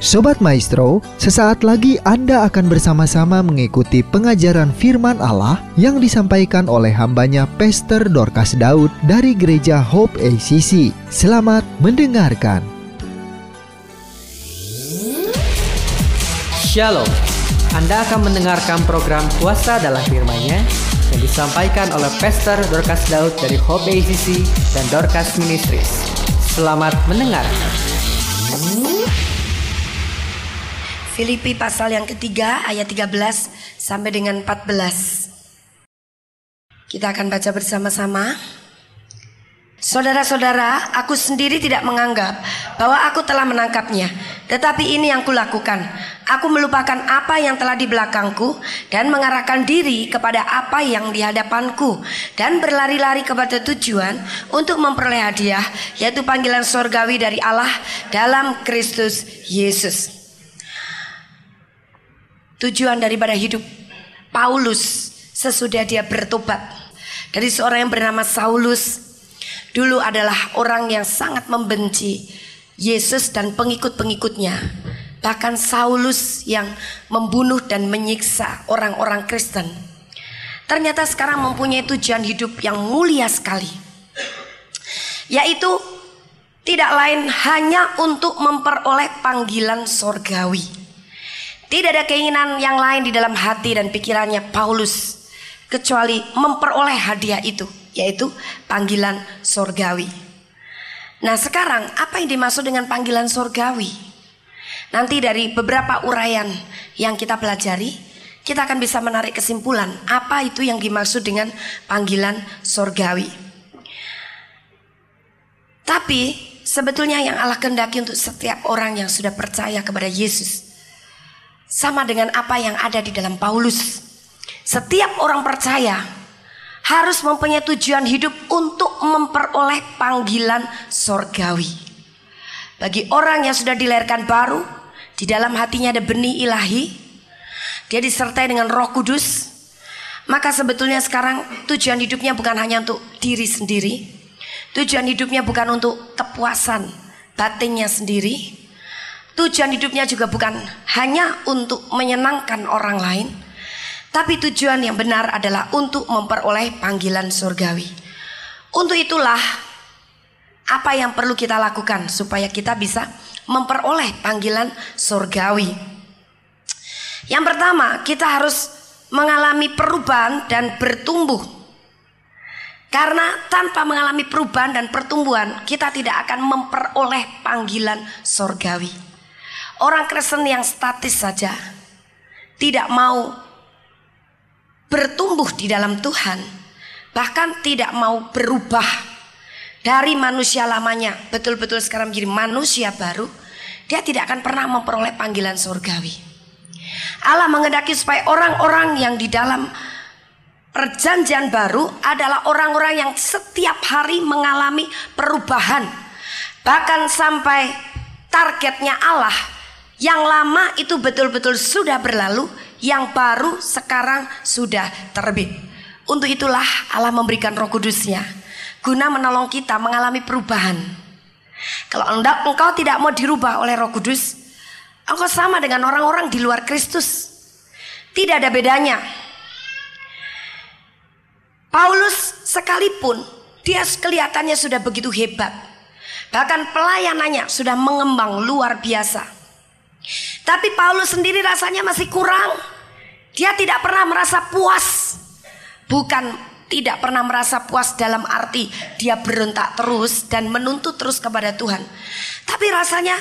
Sobat Maestro, sesaat lagi Anda akan bersama-sama mengikuti pengajaran firman Allah yang disampaikan oleh hambanya Pastor Dorcas Daud dari Gereja Hope ACC. Selamat mendengarkan. Shalom, Anda akan mendengarkan program Kuasa dalam firman-Nya yang disampaikan oleh Pastor Dorcas Daud dari Hope ACC dan Dorcas Ministries. Selamat mendengarkan. Filipi pasal yang ketiga ayat 13 sampai dengan 14. Kita akan baca bersama-sama. Saudara-saudara, aku sendiri tidak menganggap bahwa aku telah menangkapnya. Tetapi ini yang kulakukan. Aku melupakan apa yang telah di belakangku dan mengarahkan diri kepada apa yang di hadapanku dan berlari-lari kepada tujuan untuk memperoleh hadiah yaitu panggilan sorgawi dari Allah dalam Kristus Yesus tujuan daripada hidup. Paulus sesudah dia bertobat dari seorang yang bernama Saulus dulu adalah orang yang sangat membenci Yesus dan pengikut-pengikutnya. Bahkan Saulus yang membunuh dan menyiksa orang-orang Kristen. Ternyata sekarang mempunyai tujuan hidup yang mulia sekali. Yaitu tidak lain hanya untuk memperoleh panggilan sorgawi tidak ada keinginan yang lain di dalam hati dan pikirannya Paulus kecuali memperoleh hadiah itu, yaitu panggilan sorgawi. Nah, sekarang apa yang dimaksud dengan panggilan sorgawi? Nanti dari beberapa uraian yang kita pelajari, kita akan bisa menarik kesimpulan apa itu yang dimaksud dengan panggilan sorgawi. Tapi sebetulnya yang Allah kehendaki untuk setiap orang yang sudah percaya kepada Yesus sama dengan apa yang ada di dalam Paulus. Setiap orang percaya harus mempunyai tujuan hidup untuk memperoleh panggilan sorgawi. Bagi orang yang sudah dilahirkan baru, di dalam hatinya ada benih ilahi, dia disertai dengan roh kudus, maka sebetulnya sekarang tujuan hidupnya bukan hanya untuk diri sendiri, tujuan hidupnya bukan untuk kepuasan batinnya sendiri, Tujuan hidupnya juga bukan hanya untuk menyenangkan orang lain, tapi tujuan yang benar adalah untuk memperoleh panggilan surgawi. Untuk itulah apa yang perlu kita lakukan supaya kita bisa memperoleh panggilan surgawi. Yang pertama, kita harus mengalami perubahan dan bertumbuh. Karena tanpa mengalami perubahan dan pertumbuhan, kita tidak akan memperoleh panggilan surgawi. Orang Kristen yang statis saja tidak mau bertumbuh di dalam Tuhan, bahkan tidak mau berubah dari manusia lamanya, betul-betul sekarang menjadi manusia baru, dia tidak akan pernah memperoleh panggilan surgawi. Allah mengendaki supaya orang-orang yang di dalam perjanjian baru adalah orang-orang yang setiap hari mengalami perubahan. Bahkan sampai targetnya Allah yang lama itu betul-betul sudah berlalu, yang baru sekarang sudah terbit. Untuk itulah Allah memberikan roh kudusnya. Guna menolong kita mengalami perubahan. Kalau anda, engkau tidak mau dirubah oleh roh kudus, engkau sama dengan orang-orang di luar Kristus. Tidak ada bedanya. Paulus sekalipun dia kelihatannya sudah begitu hebat. Bahkan pelayanannya sudah mengembang luar biasa. Tapi Paulus sendiri rasanya masih kurang. Dia tidak pernah merasa puas. Bukan tidak pernah merasa puas dalam arti dia berontak terus dan menuntut terus kepada Tuhan. Tapi rasanya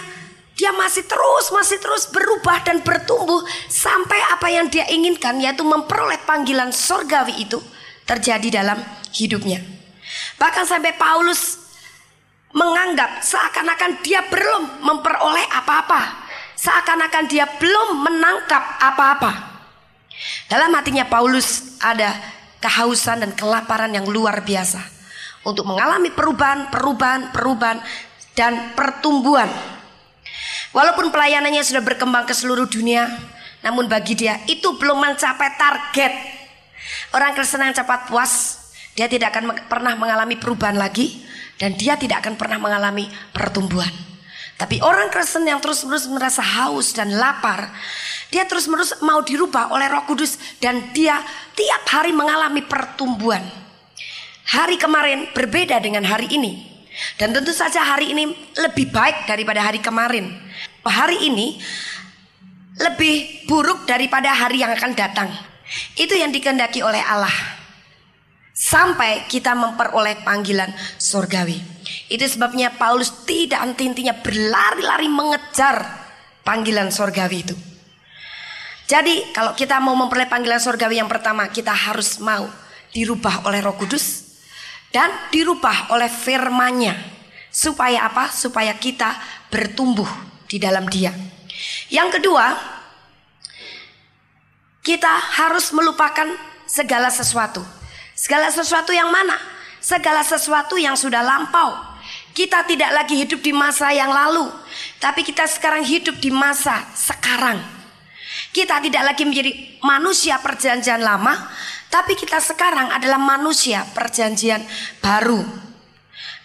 dia masih terus, masih terus berubah dan bertumbuh sampai apa yang dia inginkan yaitu memperoleh panggilan sorgawi itu terjadi dalam hidupnya. Bahkan sampai Paulus menganggap seakan-akan dia belum memperoleh apa-apa seakan-akan dia belum menangkap apa-apa. Dalam hatinya Paulus ada kehausan dan kelaparan yang luar biasa untuk mengalami perubahan, perubahan, perubahan dan pertumbuhan. Walaupun pelayanannya sudah berkembang ke seluruh dunia, namun bagi dia itu belum mencapai target. Orang Kristen yang cepat puas, dia tidak akan pernah mengalami perubahan lagi dan dia tidak akan pernah mengalami pertumbuhan. Tapi orang Kristen yang terus-menerus merasa haus dan lapar, dia terus-menerus mau dirubah oleh Roh Kudus dan dia tiap hari mengalami pertumbuhan. Hari kemarin berbeda dengan hari ini. Dan tentu saja hari ini lebih baik daripada hari kemarin. Hari ini lebih buruk daripada hari yang akan datang. Itu yang dikehendaki oleh Allah. Sampai kita memperoleh panggilan surgawi. Itu sebabnya Paulus tidak henti-hentinya berlari-lari mengejar panggilan surgawi itu. Jadi kalau kita mau memperoleh panggilan surgawi yang pertama kita harus mau dirubah oleh roh kudus dan dirubah oleh firmannya. Supaya apa? Supaya kita bertumbuh di dalam dia. Yang kedua, kita harus melupakan segala sesuatu. Segala sesuatu yang mana? Segala sesuatu yang sudah lampau. Kita tidak lagi hidup di masa yang lalu, tapi kita sekarang hidup di masa sekarang. Kita tidak lagi menjadi manusia perjanjian lama, tapi kita sekarang adalah manusia perjanjian baru.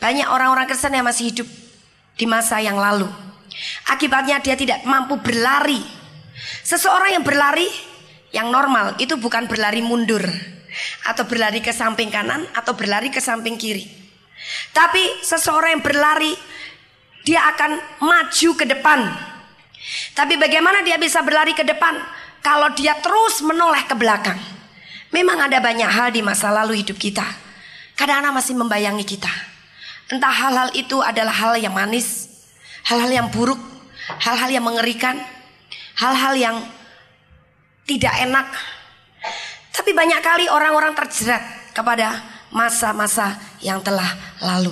Banyak orang-orang Kristen yang masih hidup di masa yang lalu. Akibatnya dia tidak mampu berlari. Seseorang yang berlari yang normal itu bukan berlari mundur atau berlari ke samping kanan atau berlari ke samping kiri. Tapi seseorang yang berlari dia akan maju ke depan. Tapi bagaimana dia bisa berlari ke depan kalau dia terus menoleh ke belakang? Memang ada banyak hal di masa lalu hidup kita. Kadang-kadang masih membayangi kita. Entah hal-hal itu adalah hal yang manis, hal-hal yang buruk, hal-hal yang mengerikan, hal-hal yang tidak enak. Tapi banyak kali orang-orang terjerat kepada masa-masa yang telah lalu.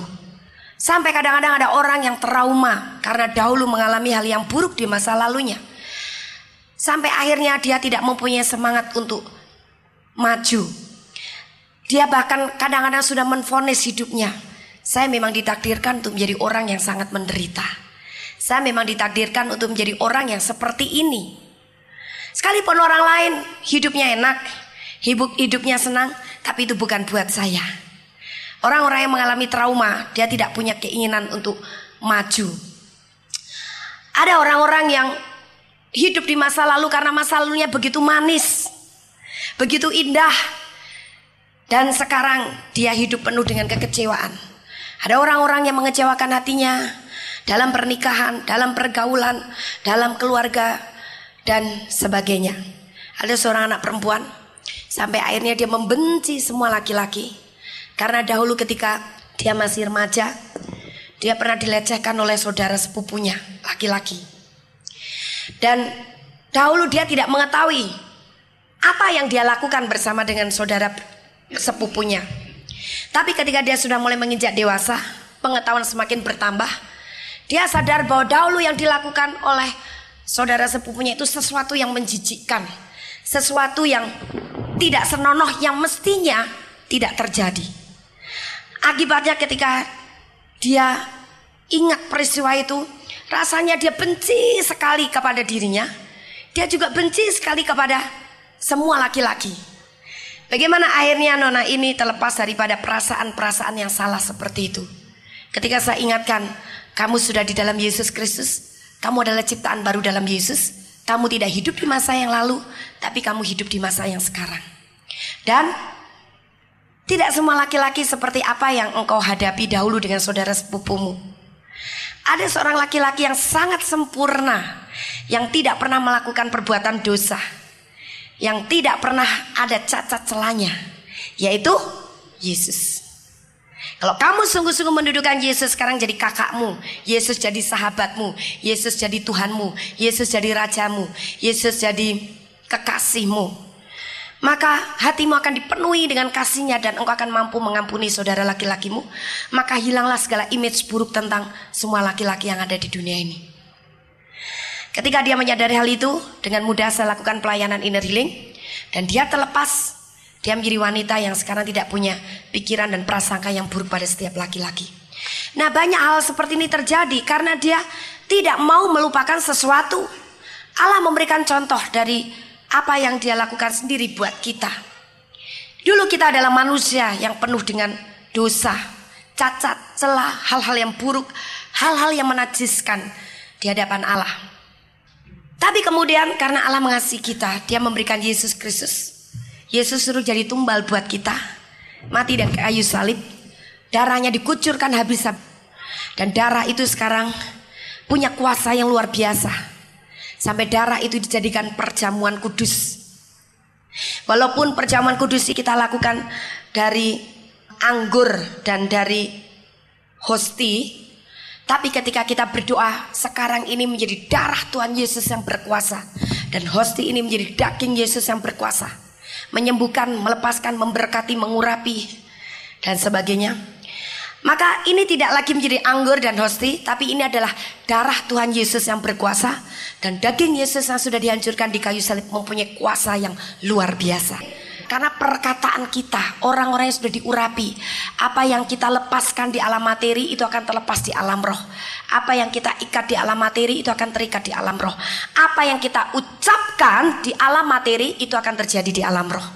Sampai kadang-kadang ada orang yang trauma karena dahulu mengalami hal yang buruk di masa lalunya. Sampai akhirnya dia tidak mempunyai semangat untuk maju. Dia bahkan kadang-kadang sudah menfonis hidupnya. Saya memang ditakdirkan untuk menjadi orang yang sangat menderita. Saya memang ditakdirkan untuk menjadi orang yang seperti ini. Sekalipun orang lain hidupnya enak, hidup hidupnya senang, tapi itu bukan buat saya. Orang-orang yang mengalami trauma, dia tidak punya keinginan untuk maju. Ada orang-orang yang hidup di masa lalu karena masa lalunya begitu manis, begitu indah, dan sekarang dia hidup penuh dengan kekecewaan. Ada orang-orang yang mengecewakan hatinya dalam pernikahan, dalam pergaulan, dalam keluarga, dan sebagainya. Ada seorang anak perempuan sampai akhirnya dia membenci semua laki-laki karena dahulu ketika dia masih remaja dia pernah dilecehkan oleh saudara sepupunya laki-laki. Dan dahulu dia tidak mengetahui apa yang dia lakukan bersama dengan saudara sepupunya. Tapi ketika dia sudah mulai menginjak dewasa, pengetahuan semakin bertambah. Dia sadar bahwa dahulu yang dilakukan oleh saudara sepupunya itu sesuatu yang menjijikkan, sesuatu yang tidak senonoh yang mestinya tidak terjadi. Akibatnya ketika dia ingat peristiwa itu, rasanya dia benci sekali kepada dirinya. Dia juga benci sekali kepada semua laki-laki. Bagaimana akhirnya nona ini terlepas daripada perasaan-perasaan yang salah seperti itu. Ketika saya ingatkan, kamu sudah di dalam Yesus Kristus, kamu adalah ciptaan baru dalam Yesus. Kamu tidak hidup di masa yang lalu, tapi kamu hidup di masa yang sekarang. Dan tidak semua laki-laki seperti apa yang engkau hadapi dahulu dengan saudara sepupumu. Ada seorang laki-laki yang sangat sempurna, yang tidak pernah melakukan perbuatan dosa, yang tidak pernah ada cacat celanya, yaitu Yesus. Kalau kamu sungguh-sungguh mendudukan Yesus sekarang jadi kakakmu, Yesus jadi sahabatmu, Yesus jadi Tuhanmu, Yesus jadi rajamu, Yesus jadi kekasihmu. Maka hatimu akan dipenuhi dengan kasihnya dan engkau akan mampu mengampuni saudara laki-lakimu. Maka hilanglah segala image buruk tentang semua laki-laki yang ada di dunia ini. Ketika dia menyadari hal itu, dengan mudah saya lakukan pelayanan inner healing. Dan dia terlepas dia menjadi wanita yang sekarang tidak punya pikiran dan prasangka yang buruk pada setiap laki-laki. Nah banyak hal seperti ini terjadi karena dia tidak mau melupakan sesuatu. Allah memberikan contoh dari apa yang dia lakukan sendiri buat kita. Dulu kita adalah manusia yang penuh dengan dosa, cacat, celah, hal-hal yang buruk, hal-hal yang menajiskan. di hadapan Allah. Tapi kemudian karena Allah mengasihi kita, dia memberikan Yesus Kristus. Yesus suruh jadi tumbal buat kita. Mati dan kayu salib. Darahnya dikucurkan habis-habis. Dan darah itu sekarang punya kuasa yang luar biasa. Sampai darah itu dijadikan perjamuan kudus. Walaupun perjamuan kudus kita lakukan dari anggur dan dari hosti, tapi ketika kita berdoa, sekarang ini menjadi darah Tuhan Yesus yang berkuasa. Dan hosti ini menjadi daging Yesus yang berkuasa. Menyembuhkan, melepaskan, memberkati, mengurapi, dan sebagainya. Maka ini tidak lagi menjadi anggur dan hosti, tapi ini adalah darah Tuhan Yesus yang berkuasa. Dan daging Yesus yang sudah dihancurkan di kayu salib mempunyai kuasa yang luar biasa. Karena perkataan kita, orang-orang yang sudah diurapi, apa yang kita lepaskan di alam materi itu akan terlepas di alam roh. Apa yang kita ikat di alam materi itu akan terikat di alam roh. Apa yang kita ucapkan di alam materi itu akan terjadi di alam roh.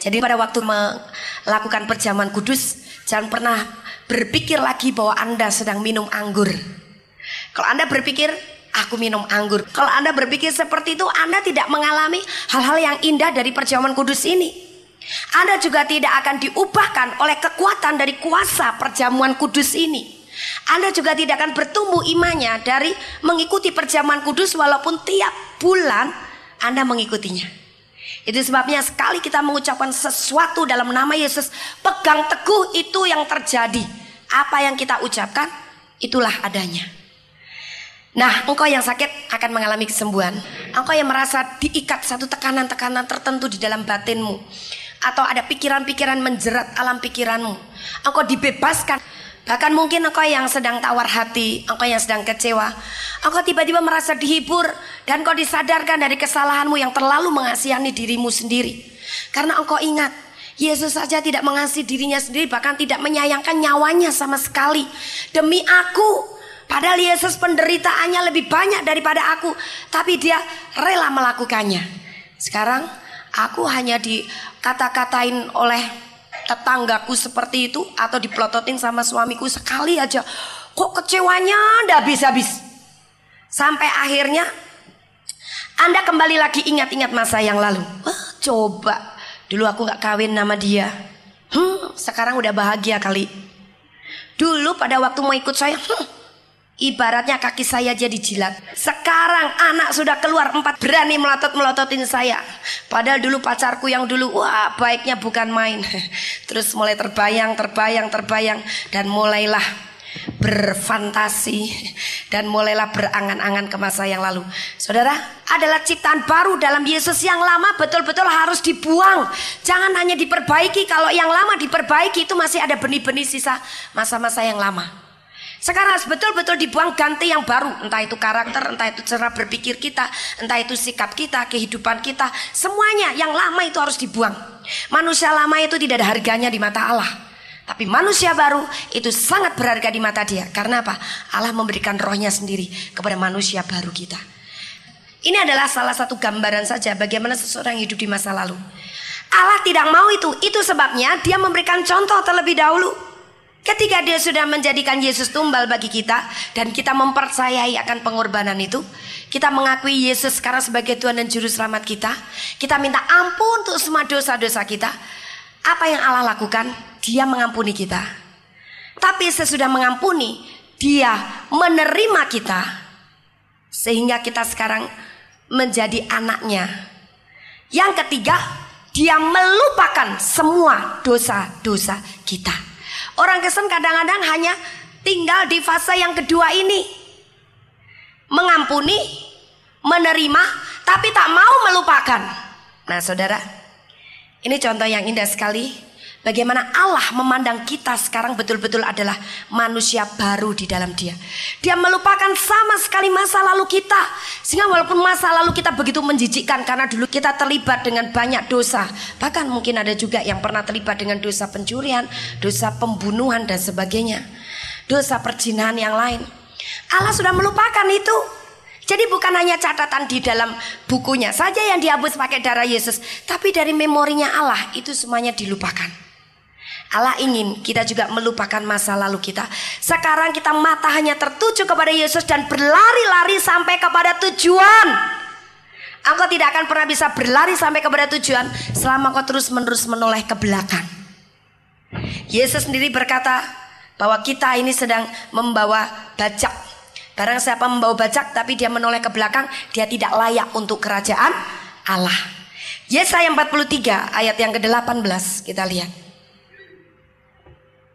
Jadi pada waktu melakukan perjamuan kudus, jangan pernah berpikir lagi bahwa Anda sedang minum anggur. Kalau Anda berpikir aku minum anggur. Kalau Anda berpikir seperti itu, Anda tidak mengalami hal-hal yang indah dari perjamuan kudus ini. Anda juga tidak akan diubahkan oleh kekuatan dari kuasa perjamuan kudus ini. Anda juga tidak akan bertumbuh imannya dari mengikuti perjamuan kudus walaupun tiap bulan Anda mengikutinya. Itu sebabnya sekali kita mengucapkan sesuatu dalam nama Yesus, pegang teguh itu yang terjadi. Apa yang kita ucapkan, itulah adanya. Nah, engkau yang sakit akan mengalami kesembuhan. Engkau yang merasa diikat satu tekanan-tekanan tertentu di dalam batinmu. Atau ada pikiran-pikiran menjerat alam pikiranmu. Engkau dibebaskan. Bahkan mungkin engkau yang sedang tawar hati, engkau yang sedang kecewa. Engkau tiba-tiba merasa dihibur dan engkau disadarkan dari kesalahanmu yang terlalu mengasihani dirimu sendiri. Karena engkau ingat, Yesus saja tidak mengasihi dirinya sendiri bahkan tidak menyayangkan nyawanya sama sekali. Demi aku, Padahal Yesus penderitaannya lebih banyak daripada aku, tapi dia rela melakukannya. Sekarang aku hanya dikata-katain oleh tetanggaku seperti itu atau dipelototin sama suamiku sekali aja. Kok kecewanya ndak habis-habis. Sampai akhirnya Anda kembali lagi ingat-ingat masa yang lalu. Coba dulu aku nggak kawin nama dia. Hmm, sekarang udah bahagia kali. Dulu pada waktu mau ikut saya, hmm, Ibaratnya kaki saya jadi jilat. Sekarang anak sudah keluar empat berani melotot-melototin saya. Padahal dulu pacarku yang dulu wah baiknya bukan main. Terus mulai terbayang, terbayang, terbayang dan mulailah berfantasi dan mulailah berangan-angan ke masa yang lalu. Saudara, adalah ciptaan baru dalam Yesus yang lama betul-betul harus dibuang. Jangan hanya diperbaiki, kalau yang lama diperbaiki itu masih ada benih-benih sisa masa-masa yang lama. Sekarang harus betul-betul dibuang ganti yang baru. Entah itu karakter, entah itu cara berpikir kita, entah itu sikap kita, kehidupan kita. Semuanya yang lama itu harus dibuang. Manusia lama itu tidak ada harganya di mata Allah. Tapi manusia baru itu sangat berharga di mata dia. Karena apa? Allah memberikan rohnya sendiri kepada manusia baru kita. Ini adalah salah satu gambaran saja bagaimana seseorang hidup di masa lalu. Allah tidak mau itu. Itu sebabnya dia memberikan contoh terlebih dahulu. Ketika dia sudah menjadikan Yesus tumbal bagi kita dan kita mempercayai akan pengorbanan itu, kita mengakui Yesus sekarang sebagai Tuhan dan Juru Selamat kita, kita minta ampun untuk semua dosa-dosa kita. Apa yang Allah lakukan? Dia mengampuni kita. Tapi sesudah mengampuni, dia menerima kita sehingga kita sekarang menjadi anaknya. Yang ketiga, dia melupakan semua dosa-dosa kita. Orang Kristen kadang-kadang hanya tinggal di fase yang kedua ini. Mengampuni, menerima, tapi tak mau melupakan. Nah saudara, ini contoh yang indah sekali Bagaimana Allah memandang kita sekarang betul-betul adalah manusia baru di dalam dia. Dia melupakan sama sekali masa lalu kita. Sehingga walaupun masa lalu kita begitu menjijikkan karena dulu kita terlibat dengan banyak dosa. Bahkan mungkin ada juga yang pernah terlibat dengan dosa pencurian, dosa pembunuhan dan sebagainya. Dosa perjinahan yang lain. Allah sudah melupakan itu. Jadi bukan hanya catatan di dalam bukunya saja yang dihapus pakai darah Yesus, tapi dari memorinya Allah itu semuanya dilupakan. Allah ingin kita juga melupakan masa lalu kita. Sekarang kita mata hanya tertuju kepada Yesus dan berlari-lari sampai kepada tujuan. Engkau tidak akan pernah bisa berlari sampai kepada tujuan selama kau terus-menerus menoleh ke belakang. Yesus sendiri berkata bahwa kita ini sedang membawa bajak. Barang siapa membawa bajak tapi dia menoleh ke belakang, dia tidak layak untuk kerajaan Allah. Yesaya 43 ayat yang ke-18 kita lihat.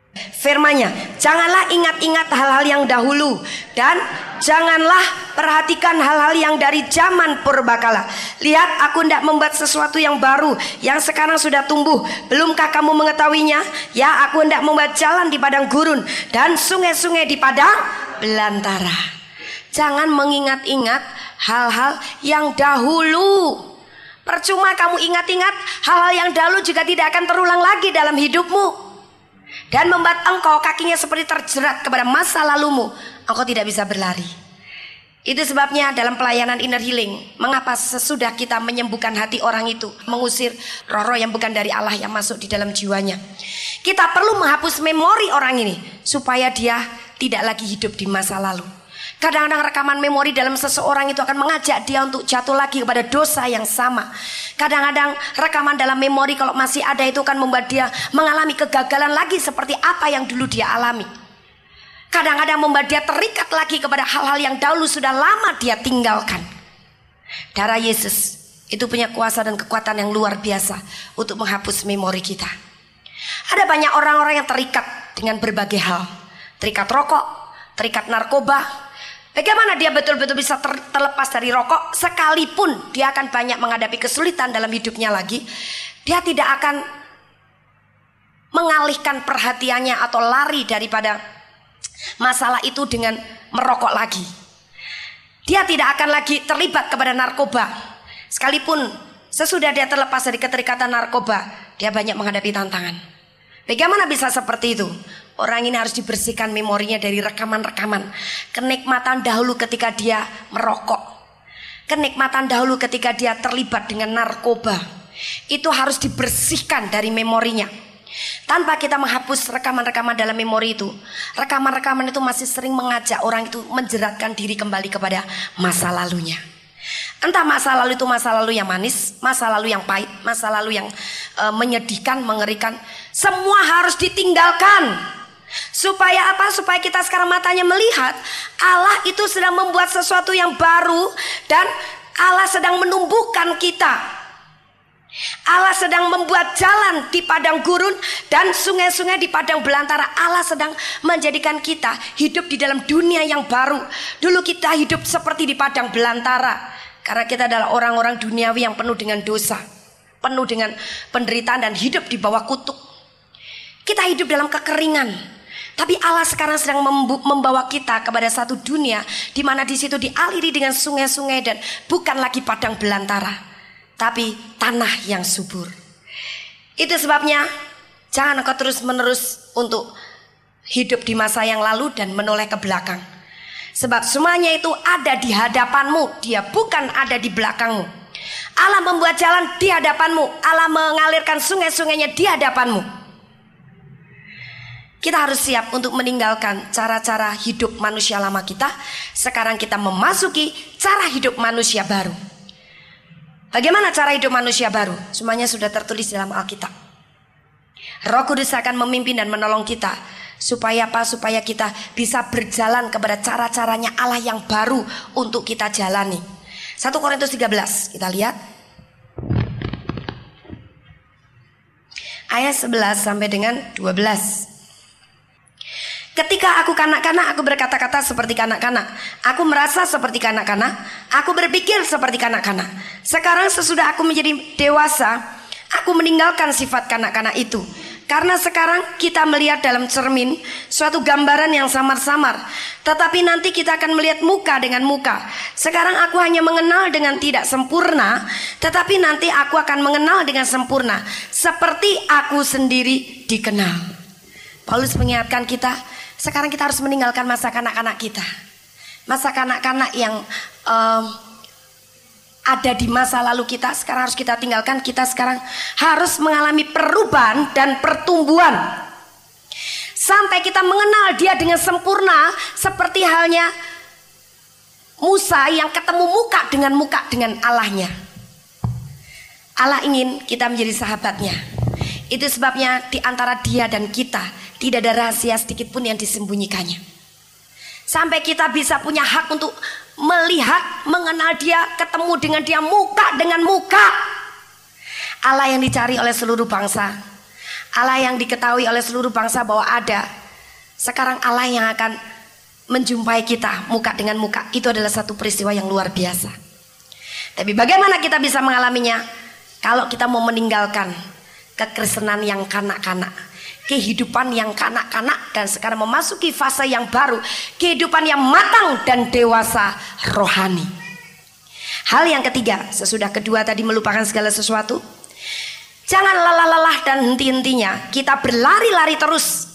Firmanya, janganlah ingat-ingat hal-hal yang dahulu dan janganlah perhatikan hal-hal yang dari zaman purbakala. Lihat, aku tidak membuat sesuatu yang baru yang sekarang sudah tumbuh. Belumkah kamu mengetahuinya? Ya, aku tidak membuat jalan di padang gurun dan sungai-sungai di padang belantara. Jangan mengingat-ingat hal-hal yang dahulu. Percuma kamu ingat-ingat hal-hal yang dahulu juga tidak akan terulang lagi dalam hidupmu dan membuat engkau kakinya seperti terjerat kepada masa lalumu, engkau tidak bisa berlari. Itu sebabnya dalam pelayanan inner healing, mengapa sesudah kita menyembuhkan hati orang itu, mengusir roh-roh yang bukan dari Allah yang masuk di dalam jiwanya. Kita perlu menghapus memori orang ini supaya dia tidak lagi hidup di masa lalu. Kadang-kadang rekaman memori dalam seseorang itu akan mengajak dia untuk jatuh lagi kepada dosa yang sama. Kadang-kadang rekaman dalam memori kalau masih ada itu akan membuat dia mengalami kegagalan lagi seperti apa yang dulu dia alami. Kadang-kadang membuat dia terikat lagi kepada hal-hal yang dahulu sudah lama dia tinggalkan. Darah Yesus itu punya kuasa dan kekuatan yang luar biasa untuk menghapus memori kita. Ada banyak orang-orang yang terikat dengan berbagai hal. Terikat rokok, terikat narkoba, Bagaimana dia betul-betul bisa ter terlepas dari rokok sekalipun dia akan banyak menghadapi kesulitan dalam hidupnya lagi. Dia tidak akan mengalihkan perhatiannya atau lari daripada masalah itu dengan merokok lagi. Dia tidak akan lagi terlibat kepada narkoba. Sekalipun sesudah dia terlepas dari keterikatan narkoba, dia banyak menghadapi tantangan. Bagaimana bisa seperti itu? Orang ini harus dibersihkan memorinya dari rekaman-rekaman. Kenikmatan dahulu ketika dia merokok. Kenikmatan dahulu ketika dia terlibat dengan narkoba. Itu harus dibersihkan dari memorinya. Tanpa kita menghapus rekaman-rekaman dalam memori itu. Rekaman-rekaman itu masih sering mengajak orang itu menjeratkan diri kembali kepada masa lalunya. Entah masa lalu itu masa lalu yang manis, masa lalu yang pahit, masa lalu yang uh, menyedihkan, mengerikan. Semua harus ditinggalkan. Supaya apa? Supaya kita sekarang matanya melihat Allah itu sedang membuat sesuatu yang baru dan Allah sedang menumbuhkan kita. Allah sedang membuat jalan di padang gurun dan sungai-sungai di padang belantara. Allah sedang menjadikan kita hidup di dalam dunia yang baru. Dulu kita hidup seperti di padang belantara karena kita adalah orang-orang duniawi yang penuh dengan dosa, penuh dengan penderitaan dan hidup di bawah kutuk. Kita hidup dalam kekeringan, tapi Allah sekarang sedang membawa kita kepada satu dunia di mana di situ dialiri dengan sungai-sungai dan bukan lagi padang belantara, tapi tanah yang subur. Itu sebabnya jangan engkau terus-menerus untuk hidup di masa yang lalu dan menoleh ke belakang. Sebab semuanya itu ada di hadapanmu, dia bukan ada di belakangmu. Allah membuat jalan di hadapanmu, Allah mengalirkan sungai-sungainya di hadapanmu. Kita harus siap untuk meninggalkan cara-cara hidup manusia lama kita. Sekarang kita memasuki cara hidup manusia baru. Bagaimana cara hidup manusia baru? Semuanya sudah tertulis dalam Alkitab. Roh Kudus akan memimpin dan menolong kita supaya apa? Supaya kita bisa berjalan kepada cara-caranya Allah yang baru untuk kita jalani. 1 Korintus 13, kita lihat. Ayat 11 sampai dengan 12. Ketika aku kanak-kanak, aku berkata-kata seperti kanak-kanak. Aku merasa seperti kanak-kanak. Aku berpikir seperti kanak-kanak. Sekarang sesudah aku menjadi dewasa, aku meninggalkan sifat kanak-kanak itu. Karena sekarang kita melihat dalam cermin suatu gambaran yang samar-samar. Tetapi nanti kita akan melihat muka dengan muka. Sekarang aku hanya mengenal dengan tidak sempurna. Tetapi nanti aku akan mengenal dengan sempurna. Seperti aku sendiri dikenal. Paulus mengingatkan kita sekarang kita harus meninggalkan masa kanak-kanak kita. Masa kanak-kanak yang um, ada di masa lalu kita sekarang harus kita tinggalkan. Kita sekarang harus mengalami perubahan dan pertumbuhan. Sampai kita mengenal dia dengan sempurna seperti halnya Musa yang ketemu muka dengan muka dengan Allahnya. Allah ingin kita menjadi sahabatnya. Itu sebabnya di antara dia dan kita tidak ada rahasia sedikit pun yang disembunyikannya. Sampai kita bisa punya hak untuk melihat, mengenal dia, ketemu dengan dia muka dengan muka. Allah yang dicari oleh seluruh bangsa. Allah yang diketahui oleh seluruh bangsa bahwa ada. Sekarang Allah yang akan menjumpai kita muka dengan muka. Itu adalah satu peristiwa yang luar biasa. Tapi bagaimana kita bisa mengalaminya? Kalau kita mau meninggalkan kekristenan yang kanak-kanak, kehidupan yang kanak-kanak dan sekarang memasuki fase yang baru, kehidupan yang matang dan dewasa rohani. Hal yang ketiga, sesudah kedua tadi melupakan segala sesuatu, jangan lelah-lelah dan henti-hentinya. Kita berlari-lari terus.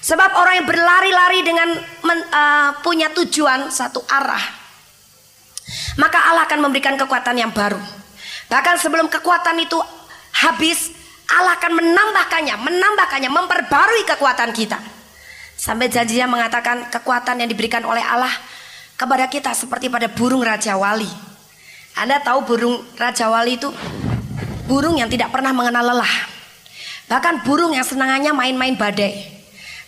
Sebab orang yang berlari-lari dengan men, uh, punya tujuan satu arah, maka Allah akan memberikan kekuatan yang baru. Bahkan sebelum kekuatan itu habis, Allah akan menambahkannya, menambahkannya, memperbarui kekuatan kita. Sampai janjinya mengatakan kekuatan yang diberikan oleh Allah kepada kita seperti pada burung Raja Wali. Anda tahu burung Raja Wali itu burung yang tidak pernah mengenal lelah. Bahkan burung yang senangannya main-main badai.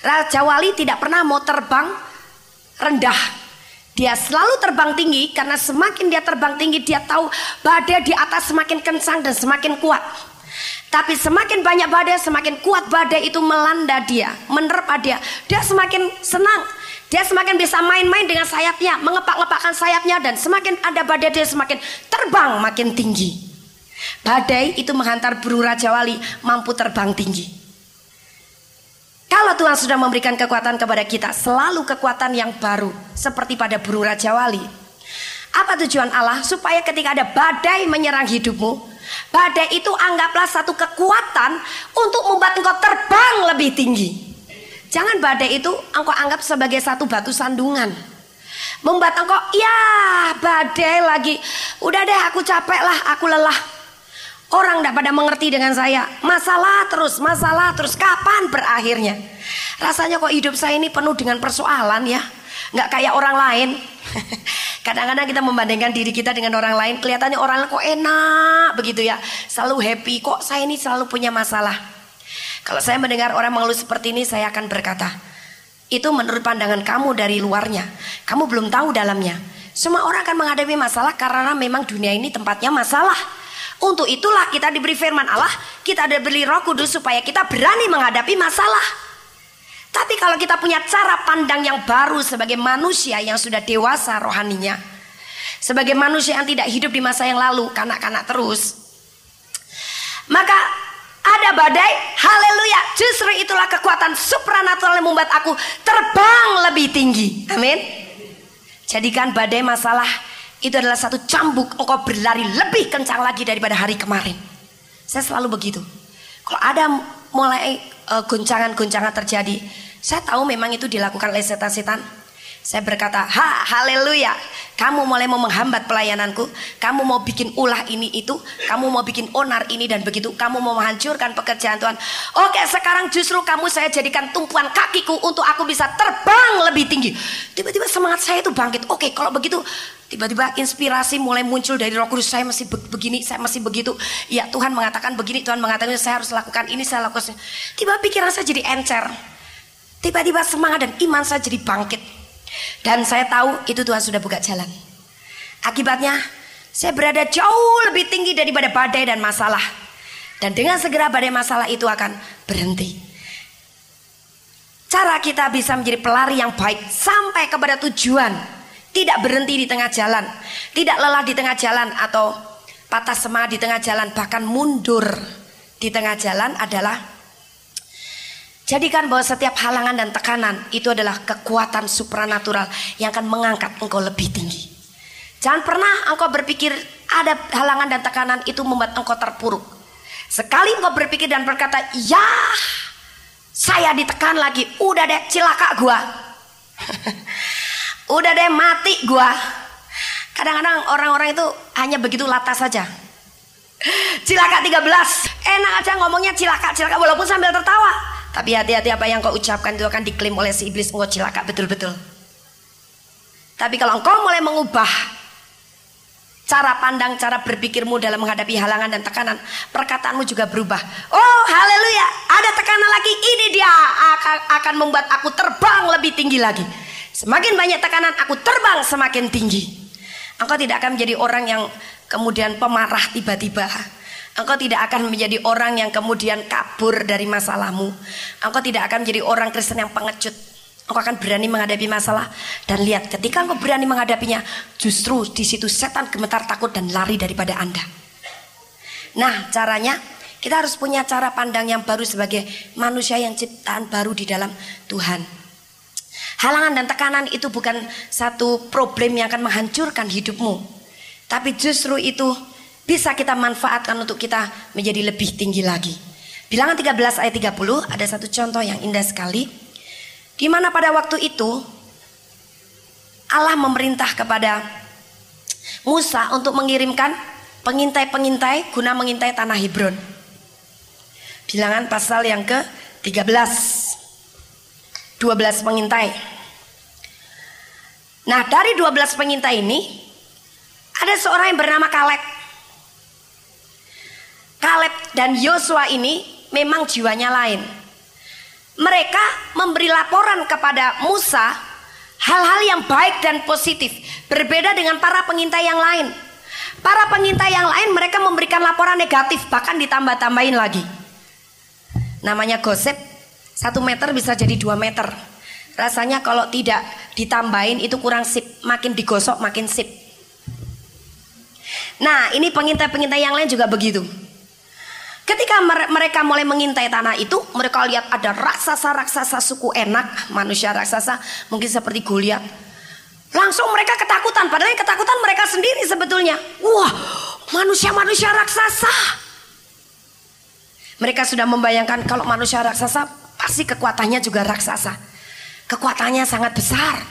Raja Wali tidak pernah mau terbang rendah dia selalu terbang tinggi karena semakin dia terbang tinggi dia tahu badai di atas semakin kencang dan semakin kuat. Tapi semakin banyak badai, semakin kuat badai itu melanda dia, menerpa dia. Dia semakin senang. Dia semakin bisa main-main dengan sayapnya, mengepak-ngepakkan sayapnya dan semakin ada badai dia semakin terbang makin tinggi. Badai itu menghantar burung Raja Wali mampu terbang tinggi. Kalau Tuhan sudah memberikan kekuatan kepada kita, selalu kekuatan yang baru, seperti pada burung Raja Wali. Apa tujuan Allah? Supaya ketika ada badai menyerang hidupmu, badai itu anggaplah satu kekuatan untuk membuat engkau terbang lebih tinggi. Jangan badai itu engkau anggap sebagai satu batu sandungan. Membuat engkau, ya badai lagi. Udah deh aku capek lah, aku lelah. Orang tidak pada mengerti dengan saya. Masalah terus, masalah terus. Kapan berakhirnya? Rasanya kok hidup saya ini penuh dengan persoalan ya. Nggak kayak orang lain. Kadang-kadang kita membandingkan diri kita dengan orang lain. Kelihatannya orang lain kok enak begitu ya. Selalu happy. Kok saya ini selalu punya masalah. Kalau saya mendengar orang mengeluh seperti ini, saya akan berkata, itu menurut pandangan kamu dari luarnya. Kamu belum tahu dalamnya. Semua orang akan menghadapi masalah karena memang dunia ini tempatnya masalah. Untuk itulah kita diberi firman Allah, kita diberi roh kudus supaya kita berani menghadapi masalah. Tapi kalau kita punya cara pandang yang baru sebagai manusia yang sudah dewasa rohaninya. Sebagai manusia yang tidak hidup di masa yang lalu, kanak-kanak terus. Maka ada badai, haleluya. Justru itulah kekuatan supranatural yang membuat aku terbang lebih tinggi. Amin. Jadikan badai masalah itu adalah satu cambuk engkau berlari lebih kencang lagi daripada hari kemarin. Saya selalu begitu. Kalau ada mulai uh, goncangan-goncangan terjadi, saya tahu memang itu dilakukan oleh setan-setan. Saya berkata, ha, haleluya. Kamu mulai mau menghambat pelayananku. Kamu mau bikin ulah ini itu. Kamu mau bikin onar ini dan begitu. Kamu mau menghancurkan pekerjaan Tuhan. Oke, sekarang justru kamu saya jadikan tumpuan kakiku untuk aku bisa terbang lebih tinggi. Tiba-tiba semangat saya itu bangkit. Oke, kalau begitu Tiba-tiba inspirasi mulai muncul dari Roh Kudus. Saya masih begini, saya masih begitu. Ya Tuhan mengatakan begini, Tuhan mengatakan saya harus lakukan ini, saya lakukan. Tiba pikiran saya jadi encer. Tiba-tiba semangat dan iman saya jadi bangkit. Dan saya tahu itu Tuhan sudah buka jalan. Akibatnya saya berada jauh lebih tinggi daripada badai dan masalah. Dan dengan segera badai masalah itu akan berhenti. Cara kita bisa menjadi pelari yang baik sampai kepada tujuan tidak berhenti di tengah jalan, tidak lelah di tengah jalan atau patah semangat di tengah jalan, bahkan mundur di tengah jalan adalah jadikan bahwa setiap halangan dan tekanan itu adalah kekuatan supranatural yang akan mengangkat engkau lebih tinggi. Jangan pernah engkau berpikir ada halangan dan tekanan itu membuat engkau terpuruk. Sekali engkau berpikir dan berkata, "Ya, saya ditekan lagi, udah deh cilaka gua." Udah deh mati gua. Kadang-kadang orang-orang itu hanya begitu latas saja. Cilaka 13. Enak aja ngomongnya cilaka, cilaka walaupun sambil tertawa. Tapi hati-hati apa yang kau ucapkan itu akan diklaim oleh si iblis engkau cilaka betul-betul. Tapi kalau engkau mulai mengubah cara pandang, cara berpikirmu dalam menghadapi halangan dan tekanan, perkataanmu juga berubah. Oh, haleluya, ada tekanan lagi, ini dia akan, akan membuat aku terbang lebih tinggi lagi. Semakin banyak tekanan, aku terbang semakin tinggi. Engkau tidak akan menjadi orang yang kemudian pemarah tiba-tiba. Engkau tidak akan menjadi orang yang kemudian kabur dari masalahmu. Engkau tidak akan menjadi orang Kristen yang pengecut. Engkau akan berani menghadapi masalah dan lihat ketika engkau berani menghadapinya, justru di situ setan gemetar takut dan lari daripada Anda. Nah, caranya kita harus punya cara pandang yang baru sebagai manusia yang ciptaan baru di dalam Tuhan. Halangan dan tekanan itu bukan satu problem yang akan menghancurkan hidupmu. Tapi justru itu bisa kita manfaatkan untuk kita menjadi lebih tinggi lagi. Bilangan 13 ayat 30 ada satu contoh yang indah sekali. Di mana pada waktu itu Allah memerintah kepada Musa untuk mengirimkan pengintai-pengintai guna mengintai tanah Hebron. Bilangan pasal yang ke 13. 12 pengintai. Nah, dari 12 pengintai ini ada seorang yang bernama Kaleb. Kaleb dan Yosua ini memang jiwanya lain. Mereka memberi laporan kepada Musa hal-hal yang baik dan positif, berbeda dengan para pengintai yang lain. Para pengintai yang lain mereka memberikan laporan negatif, bahkan ditambah-tambahin lagi. Namanya gosip, satu meter bisa jadi dua meter. Rasanya kalau tidak ditambahin itu kurang sip, makin digosok makin sip. Nah ini pengintai-pengintai yang lain juga begitu. Ketika mereka mulai mengintai tanah itu, mereka lihat ada raksasa-raksasa suku enak, manusia raksasa, mungkin seperti Goliat. Langsung mereka ketakutan, padahal yang ketakutan mereka sendiri sebetulnya. Wah, manusia-manusia raksasa. Mereka sudah membayangkan kalau manusia raksasa pasti kekuatannya juga raksasa. Kekuatannya sangat besar.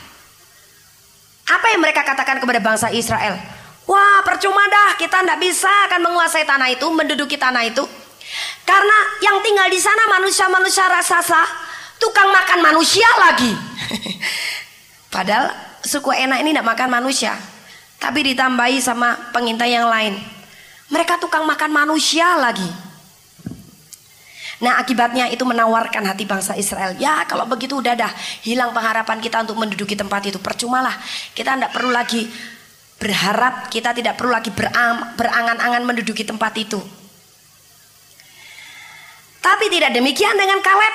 Apa yang mereka katakan kepada bangsa Israel? Wah percuma dah kita tidak bisa akan menguasai tanah itu, menduduki tanah itu. Karena yang tinggal di sana manusia-manusia raksasa, tukang makan manusia lagi. Padahal suku enak ini tidak makan manusia, tapi ditambahi sama pengintai yang lain. Mereka tukang makan manusia lagi. Nah akibatnya itu menawarkan hati bangsa Israel. Ya kalau begitu udah dah hilang pengharapan kita untuk menduduki tempat itu. Percumalah kita tidak perlu lagi berharap, kita tidak perlu lagi berangan-angan menduduki tempat itu. Tapi tidak demikian dengan Kaleb.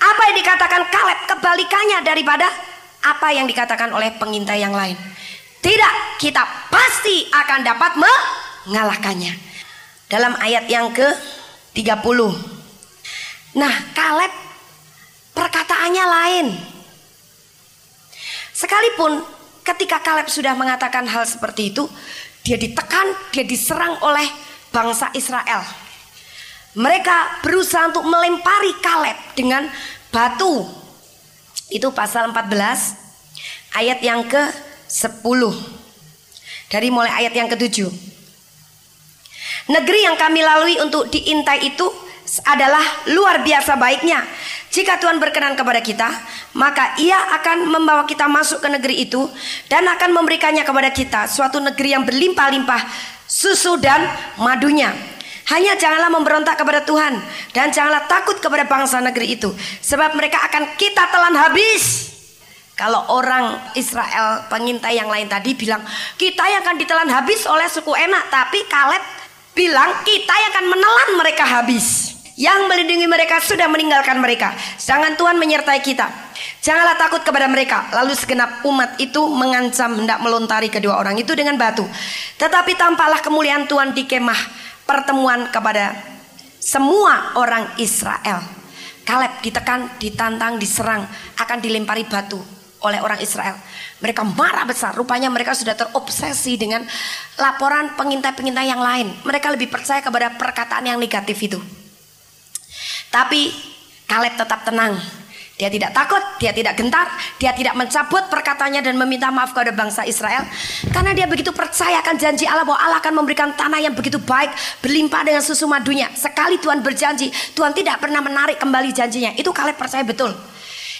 Apa yang dikatakan Kaleb kebalikannya daripada apa yang dikatakan oleh pengintai yang lain. Tidak, kita pasti akan dapat mengalahkannya. Dalam ayat yang ke-30. Nah, Kaleb perkataannya lain. Sekalipun ketika Kaleb sudah mengatakan hal seperti itu, dia ditekan, dia diserang oleh bangsa Israel. Mereka berusaha untuk melempari Kaleb dengan batu. Itu pasal 14 ayat yang ke-10. Dari mulai ayat yang ke-7. Negeri yang kami lalui untuk diintai itu adalah luar biasa baiknya. Jika Tuhan berkenan kepada kita, maka Ia akan membawa kita masuk ke negeri itu dan akan memberikannya kepada kita suatu negeri yang berlimpah-limpah susu dan madunya hanya janganlah memberontak kepada Tuhan dan janganlah takut kepada bangsa negeri itu, sebab mereka akan kita telan habis. Kalau orang Israel pengintai yang lain tadi bilang kita yang akan ditelan habis oleh suku enak, tapi Kaleb bilang kita yang akan menelan mereka habis. Yang melindungi mereka sudah meninggalkan mereka. Jangan Tuhan menyertai kita. Janganlah takut kepada mereka. Lalu segenap umat itu mengancam hendak melontari kedua orang itu dengan batu. Tetapi tampaklah kemuliaan Tuhan di kemah pertemuan kepada semua orang Israel. Kaleb ditekan, ditantang, diserang, akan dilempari batu oleh orang Israel. Mereka marah besar. Rupanya mereka sudah terobsesi dengan laporan pengintai-pengintai yang lain. Mereka lebih percaya kepada perkataan yang negatif itu. Tapi Kaleb tetap tenang. Dia tidak takut, dia tidak gentar, dia tidak mencabut perkataannya dan meminta maaf kepada bangsa Israel. Karena dia begitu percaya akan janji Allah bahwa Allah akan memberikan tanah yang begitu baik, berlimpah dengan susu madunya. Sekali Tuhan berjanji, Tuhan tidak pernah menarik kembali janjinya. Itu Kaleb percaya betul.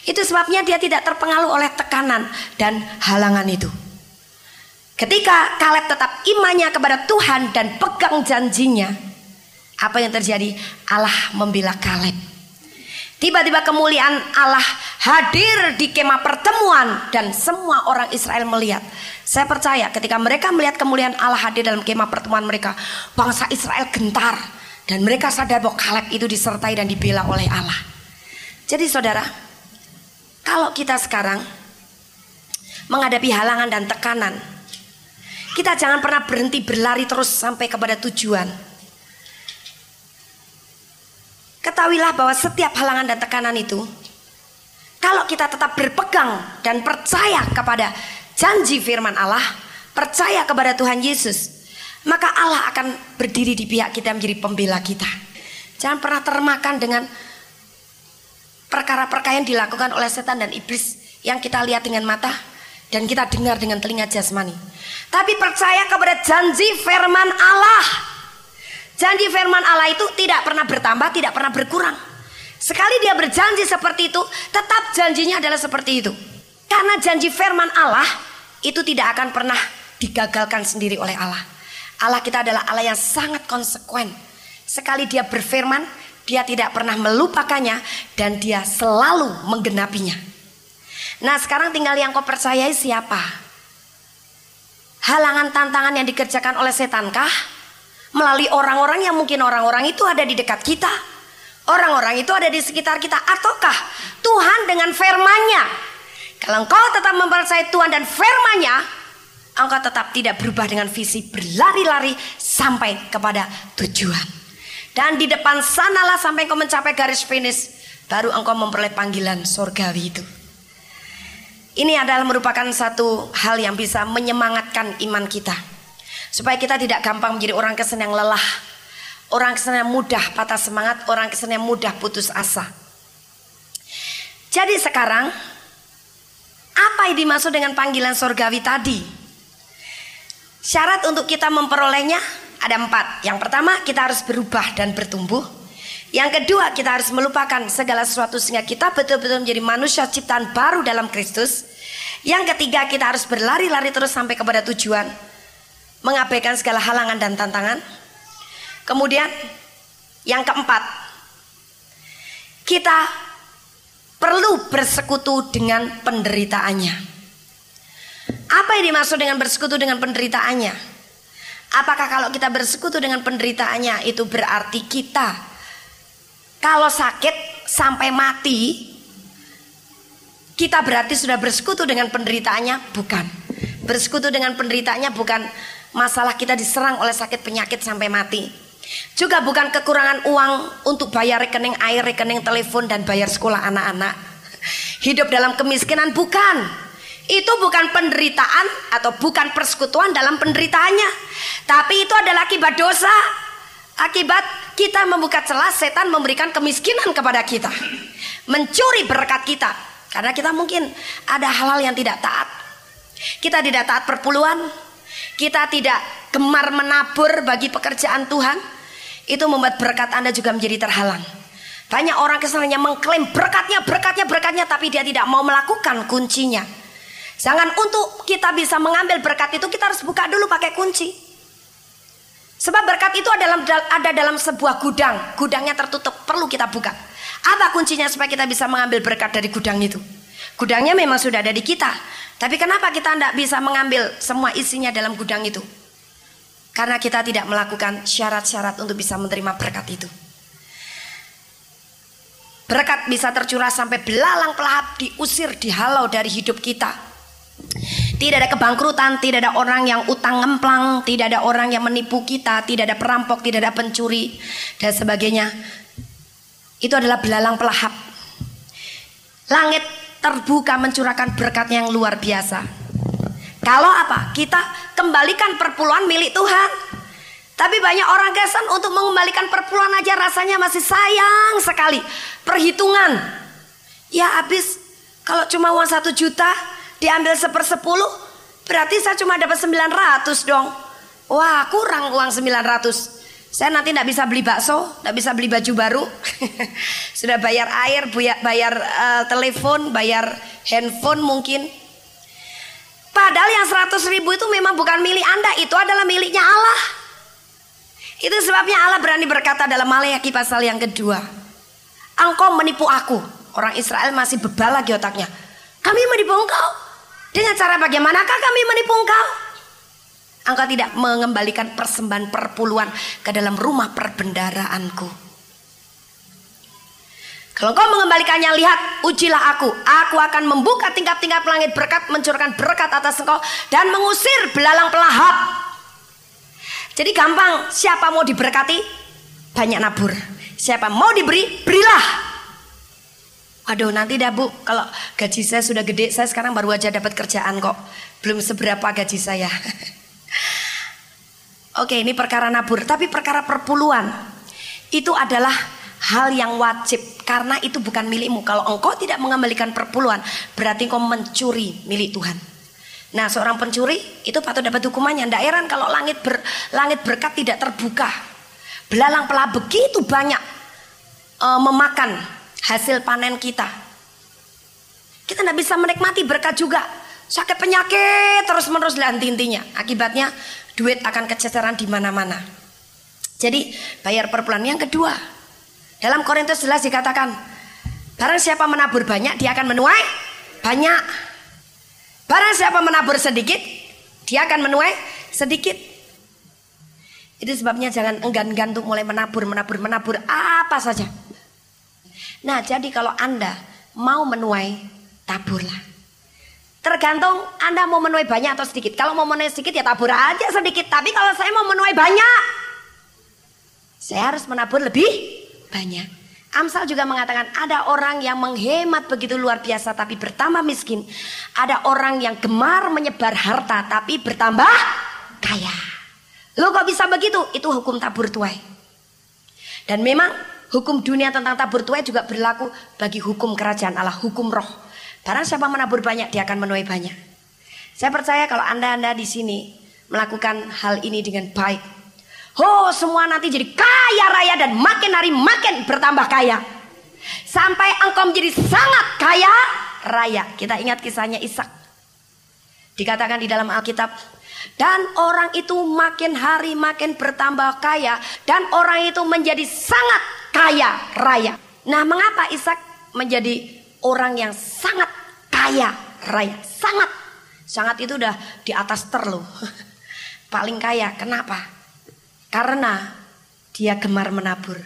Itu sebabnya dia tidak terpengaruh oleh tekanan dan halangan itu. Ketika Kaleb tetap imannya kepada Tuhan dan pegang janjinya, apa yang terjadi? Allah membela Kaleb. Tiba-tiba kemuliaan Allah hadir di kemah pertemuan dan semua orang Israel melihat. Saya percaya ketika mereka melihat kemuliaan Allah hadir dalam kemah pertemuan mereka, bangsa Israel gentar dan mereka sadar bahwa Kaleb itu disertai dan dibela oleh Allah. Jadi saudara, kalau kita sekarang menghadapi halangan dan tekanan, kita jangan pernah berhenti berlari terus sampai kepada tujuan. Ketahuilah bahwa setiap halangan dan tekanan itu kalau kita tetap berpegang dan percaya kepada janji firman Allah, percaya kepada Tuhan Yesus, maka Allah akan berdiri di pihak kita menjadi pembela kita. Jangan pernah termakan dengan perkara-perkara yang dilakukan oleh setan dan iblis yang kita lihat dengan mata dan kita dengar dengan telinga jasmani. Tapi percaya kepada janji firman Allah Janji firman Allah itu tidak pernah bertambah, tidak pernah berkurang. Sekali dia berjanji seperti itu, tetap janjinya adalah seperti itu. Karena janji firman Allah itu tidak akan pernah digagalkan sendiri oleh Allah. Allah kita adalah Allah yang sangat konsekuen. Sekali dia berfirman, dia tidak pernah melupakannya dan dia selalu menggenapinya. Nah sekarang tinggal yang kau percayai siapa? Halangan tantangan yang dikerjakan oleh setankah? Melalui orang-orang yang mungkin orang-orang itu ada di dekat kita. Orang-orang itu ada di sekitar kita ataukah Tuhan dengan firman-Nya? Kalau engkau tetap mempercayai Tuhan dan firman-Nya, engkau tetap tidak berubah dengan visi berlari-lari sampai kepada tujuan. Dan di depan sanalah sampai engkau mencapai garis finish, baru engkau memperoleh panggilan surgawi itu. Ini adalah merupakan satu hal yang bisa menyemangatkan iman kita. Supaya kita tidak gampang menjadi orang Kristen yang lelah. Orang Kristen yang mudah patah semangat, orang Kristen yang mudah putus asa. Jadi sekarang apa yang dimaksud dengan panggilan sorgawi tadi? Syarat untuk kita memperolehnya ada empat. Yang pertama kita harus berubah dan bertumbuh. Yang kedua kita harus melupakan segala sesuatu sehingga kita betul-betul menjadi manusia ciptaan baru dalam Kristus. Yang ketiga kita harus berlari-lari terus sampai kepada tujuan mengabaikan segala halangan dan tantangan. Kemudian yang keempat, kita perlu bersekutu dengan penderitaannya. Apa yang dimaksud dengan bersekutu dengan penderitaannya? Apakah kalau kita bersekutu dengan penderitaannya itu berarti kita kalau sakit sampai mati kita berarti sudah bersekutu dengan penderitaannya? Bukan. Bersekutu dengan penderitaannya bukan masalah kita diserang oleh sakit penyakit sampai mati. Juga bukan kekurangan uang untuk bayar rekening air, rekening telepon dan bayar sekolah anak-anak. Hidup dalam kemiskinan bukan. Itu bukan penderitaan atau bukan persekutuan dalam penderitaannya. Tapi itu adalah akibat dosa. Akibat kita membuka celah setan memberikan kemiskinan kepada kita. Mencuri berkat kita. Karena kita mungkin ada hal-hal yang tidak taat. Kita tidak taat perpuluhan, kita tidak gemar menabur bagi pekerjaan Tuhan, itu membuat berkat Anda juga menjadi terhalang. Banyak orang kesannya mengklaim berkatnya, berkatnya, berkatnya, tapi dia tidak mau melakukan kuncinya. Jangan untuk kita bisa mengambil berkat itu kita harus buka dulu pakai kunci. Sebab berkat itu adalah ada dalam sebuah gudang, gudangnya tertutup, perlu kita buka. Apa kuncinya supaya kita bisa mengambil berkat dari gudang itu? Gudangnya memang sudah ada di kita, tapi kenapa kita tidak bisa mengambil semua isinya dalam gudang itu? Karena kita tidak melakukan syarat-syarat untuk bisa menerima berkat itu. Berkat bisa tercurah sampai belalang pelahap diusir, dihalau dari hidup kita. Tidak ada kebangkrutan, tidak ada orang yang utang ngemplang, tidak ada orang yang menipu kita, tidak ada perampok, tidak ada pencuri, dan sebagainya. Itu adalah belalang pelahap. Langit terbuka mencurahkan berkat yang luar biasa. Kalau apa? Kita kembalikan perpuluhan milik Tuhan. Tapi banyak orang Kristen untuk mengembalikan perpuluhan aja rasanya masih sayang sekali. Perhitungan. Ya habis kalau cuma uang satu juta diambil sepersepuluh berarti saya cuma dapat 900 dong. Wah kurang uang 900. Saya nanti tidak bisa beli bakso, tidak bisa beli baju baru. Sudah bayar air, bayar uh, telepon, bayar handphone mungkin. Padahal yang 100 ribu itu memang bukan milik Anda, itu adalah miliknya Allah. Itu sebabnya Allah berani berkata dalam Malayaki pasal yang kedua. Engkau menipu aku. Orang Israel masih bebal lagi otaknya. Kami menipu engkau. Dengan cara bagaimanakah kami menipu engkau? Engkau tidak mengembalikan persembahan perpuluhan ke dalam rumah perbendaraanku. Kalau engkau mengembalikannya, lihat, ujilah aku. Aku akan membuka tingkap-tingkap langit berkat, mencurahkan berkat atas engkau, dan mengusir belalang pelahap. Jadi gampang, siapa mau diberkati, banyak nabur. Siapa mau diberi, berilah. Aduh nanti dah bu, kalau gaji saya sudah gede, saya sekarang baru aja dapat kerjaan kok. Belum seberapa gaji saya. Oke, ini perkara nabur, tapi perkara perpuluhan itu adalah hal yang wajib karena itu bukan milikmu. Kalau engkau tidak mengembalikan perpuluhan, berarti engkau mencuri milik Tuhan. Nah, seorang pencuri itu patut dapat hukumannya. Tidak heran kalau langit ber, langit berkat tidak terbuka. Belalang pelah begitu banyak uh, memakan hasil panen kita. Kita tidak bisa menikmati berkat juga. Sakit penyakit terus menerus dan intinya. Akibatnya duit akan kececeran di mana-mana. Jadi bayar per bulan. Yang kedua, dalam Korintus jelas dikatakan, barang siapa menabur banyak dia akan menuai banyak. Barang siapa menabur sedikit, dia akan menuai sedikit. Itu sebabnya jangan enggan-enggan untuk mulai menabur, menabur, menabur apa saja. Nah, jadi kalau Anda mau menuai, taburlah. Tergantung Anda mau menuai banyak atau sedikit. Kalau mau menuai sedikit ya tabur aja sedikit. Tapi kalau saya mau menuai banyak, saya harus menabur lebih banyak. Amsal juga mengatakan ada orang yang menghemat begitu luar biasa tapi bertambah miskin. Ada orang yang gemar menyebar harta tapi bertambah kaya. Lo kok bisa begitu? Itu hukum tabur tuai. Dan memang hukum dunia tentang tabur tuai juga berlaku bagi hukum kerajaan Allah, hukum roh. Barang siapa menabur banyak, dia akan menuai banyak. Saya percaya kalau Anda-Anda di sini melakukan hal ini dengan baik. Oh, semua nanti jadi kaya raya dan makin hari makin bertambah kaya. Sampai engkau menjadi sangat kaya raya. Kita ingat kisahnya Ishak. Dikatakan di dalam Alkitab, dan orang itu makin hari makin bertambah kaya dan orang itu menjadi sangat kaya raya. Nah, mengapa Ishak menjadi orang yang kaya raya, sangat. Sangat itu udah di atas ter. Paling kaya, kenapa? Karena dia gemar menabur.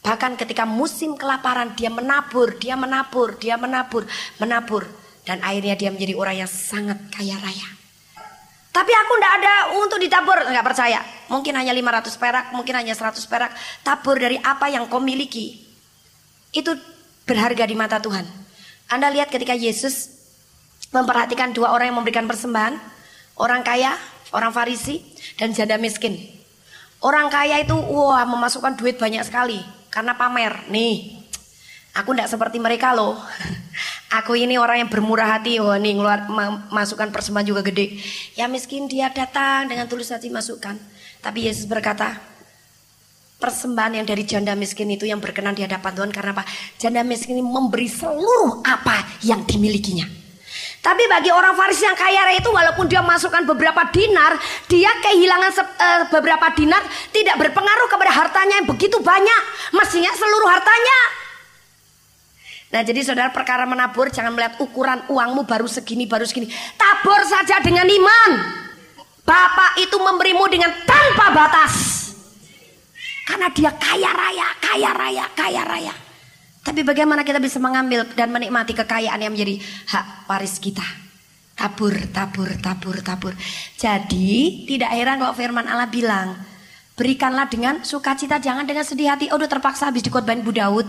Bahkan ketika musim kelaparan dia menabur, dia menabur, dia menabur, menabur. Dan akhirnya dia menjadi orang yang sangat kaya raya. Tapi aku ndak ada untuk ditabur, nggak percaya. Mungkin hanya 500 perak, mungkin hanya 100 perak. Tabur dari apa yang kau miliki. Itu berharga di mata Tuhan. Anda lihat ketika Yesus memperhatikan dua orang yang memberikan persembahan, orang kaya, orang Farisi, dan janda miskin. Orang kaya itu wah memasukkan duit banyak sekali karena pamer. Nih, aku tidak seperti mereka loh. Aku ini orang yang bermurah hati, wah nih ngeluar masukkan persembahan juga gede. Ya miskin dia datang dengan tulus hati masukkan. Tapi Yesus berkata, persembahan yang dari janda miskin itu yang berkenan di hadapan Tuhan karena apa? Janda miskin ini memberi seluruh apa yang dimilikinya. Tapi bagi orang Farisi yang kaya raya itu walaupun dia masukkan beberapa dinar, dia kehilangan uh, beberapa dinar tidak berpengaruh kepada hartanya yang begitu banyak. Mestinya seluruh hartanya. Nah jadi saudara perkara menabur jangan melihat ukuran uangmu baru segini baru segini. Tabur saja dengan iman. Bapak itu memberimu dengan tanpa batas. Karena dia kaya raya, kaya raya, kaya raya. Tapi bagaimana kita bisa mengambil dan menikmati kekayaan yang menjadi hak waris kita? Tabur, tabur, tabur, tabur. Jadi tidak heran kalau firman Allah bilang, berikanlah dengan sukacita, jangan dengan sedih hati. Oh, udah terpaksa habis dikotbahin Bu Daud.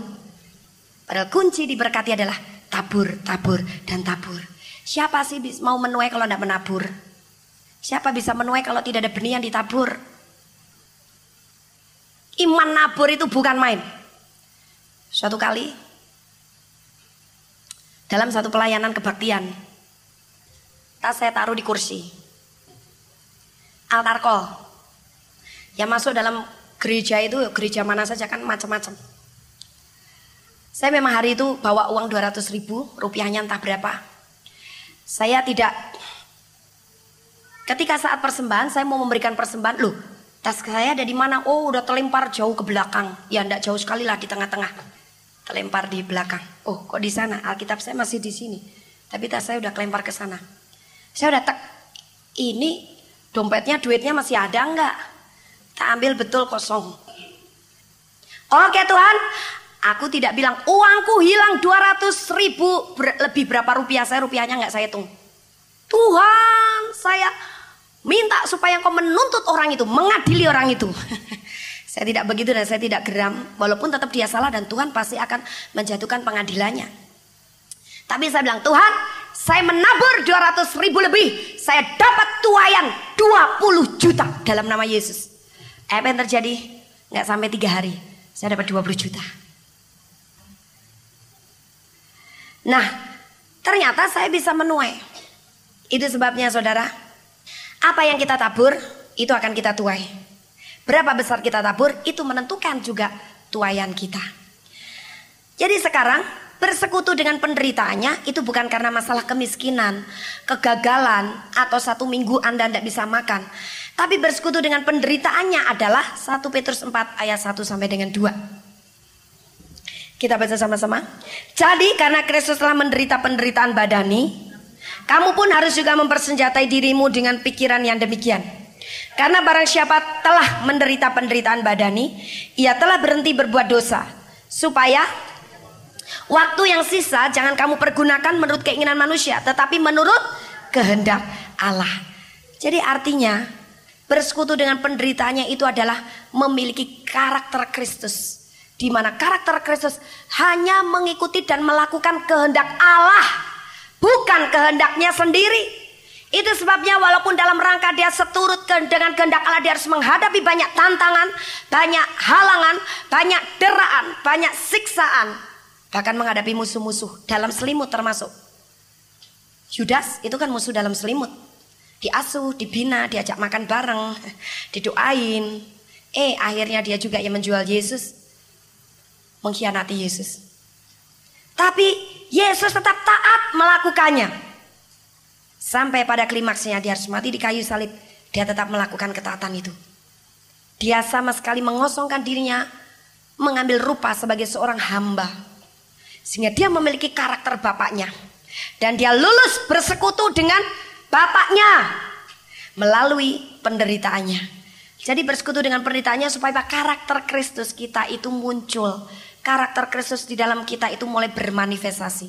Padahal kunci diberkati adalah tabur, tabur, dan tabur. Siapa sih mau menuai kalau tidak menabur? Siapa bisa menuai kalau tidak ada benih yang ditabur? Iman nabur itu bukan main. Suatu kali dalam satu pelayanan kebaktian. Tas saya taruh di kursi. Altar call. Yang masuk dalam gereja itu gereja mana saja kan macam-macam. Saya memang hari itu bawa uang 200 ribu, rupiahnya entah berapa. Saya tidak, ketika saat persembahan saya mau memberikan persembahan, loh tas saya ada di mana? Oh udah terlempar jauh ke belakang. Ya enggak jauh sekali lah di tengah-tengah. Terlempar di belakang. Oh kok di sana? Alkitab saya masih di sini. Tapi tas saya udah kelempar ke sana. Saya udah tak, ini dompetnya duitnya masih ada enggak? Tak ambil betul kosong. Oke Tuhan, Aku tidak bilang uangku hilang 200 ribu ber, lebih berapa rupiah saya rupiahnya nggak saya hitung. Tuhan saya minta supaya kau menuntut orang itu, mengadili orang itu. saya tidak begitu dan saya tidak geram. Walaupun tetap dia salah dan Tuhan pasti akan menjatuhkan pengadilannya. Tapi saya bilang Tuhan saya menabur 200 ribu lebih. Saya dapat tuayan 20 juta dalam nama Yesus. Apa yang terjadi? Nggak sampai tiga hari. Saya dapat 20 juta. Nah, ternyata saya bisa menuai. Itu sebabnya saudara, apa yang kita tabur, itu akan kita tuai. Berapa besar kita tabur, itu menentukan juga tuayan kita. Jadi sekarang, bersekutu dengan penderitaannya itu bukan karena masalah kemiskinan, kegagalan, atau satu minggu Anda tidak bisa makan. Tapi bersekutu dengan penderitaannya adalah 1 Petrus 4 ayat 1 sampai dengan 2. Kita baca sama-sama. Jadi karena Kristus telah menderita penderitaan badani, kamu pun harus juga mempersenjatai dirimu dengan pikiran yang demikian. Karena barang siapa telah menderita penderitaan badani, ia telah berhenti berbuat dosa. Supaya waktu yang sisa jangan kamu pergunakan menurut keinginan manusia, tetapi menurut kehendak Allah. Jadi artinya bersekutu dengan penderitaannya itu adalah memiliki karakter Kristus di mana karakter Kristus hanya mengikuti dan melakukan kehendak Allah, bukan kehendaknya sendiri. Itu sebabnya walaupun dalam rangka dia seturut dengan kehendak Allah dia harus menghadapi banyak tantangan, banyak halangan, banyak deraan, banyak siksaan, bahkan menghadapi musuh-musuh dalam selimut termasuk. Yudas itu kan musuh dalam selimut. Diasuh, dibina, diajak makan bareng, didoain. Eh akhirnya dia juga yang menjual Yesus mengkhianati Yesus. Tapi Yesus tetap taat melakukannya. Sampai pada klimaksnya dia harus mati di kayu salib. Dia tetap melakukan ketaatan itu. Dia sama sekali mengosongkan dirinya. Mengambil rupa sebagai seorang hamba. Sehingga dia memiliki karakter bapaknya. Dan dia lulus bersekutu dengan bapaknya. Melalui penderitaannya. Jadi bersekutu dengan penderitaannya supaya karakter Kristus kita itu muncul karakter Kristus di dalam kita itu mulai bermanifestasi.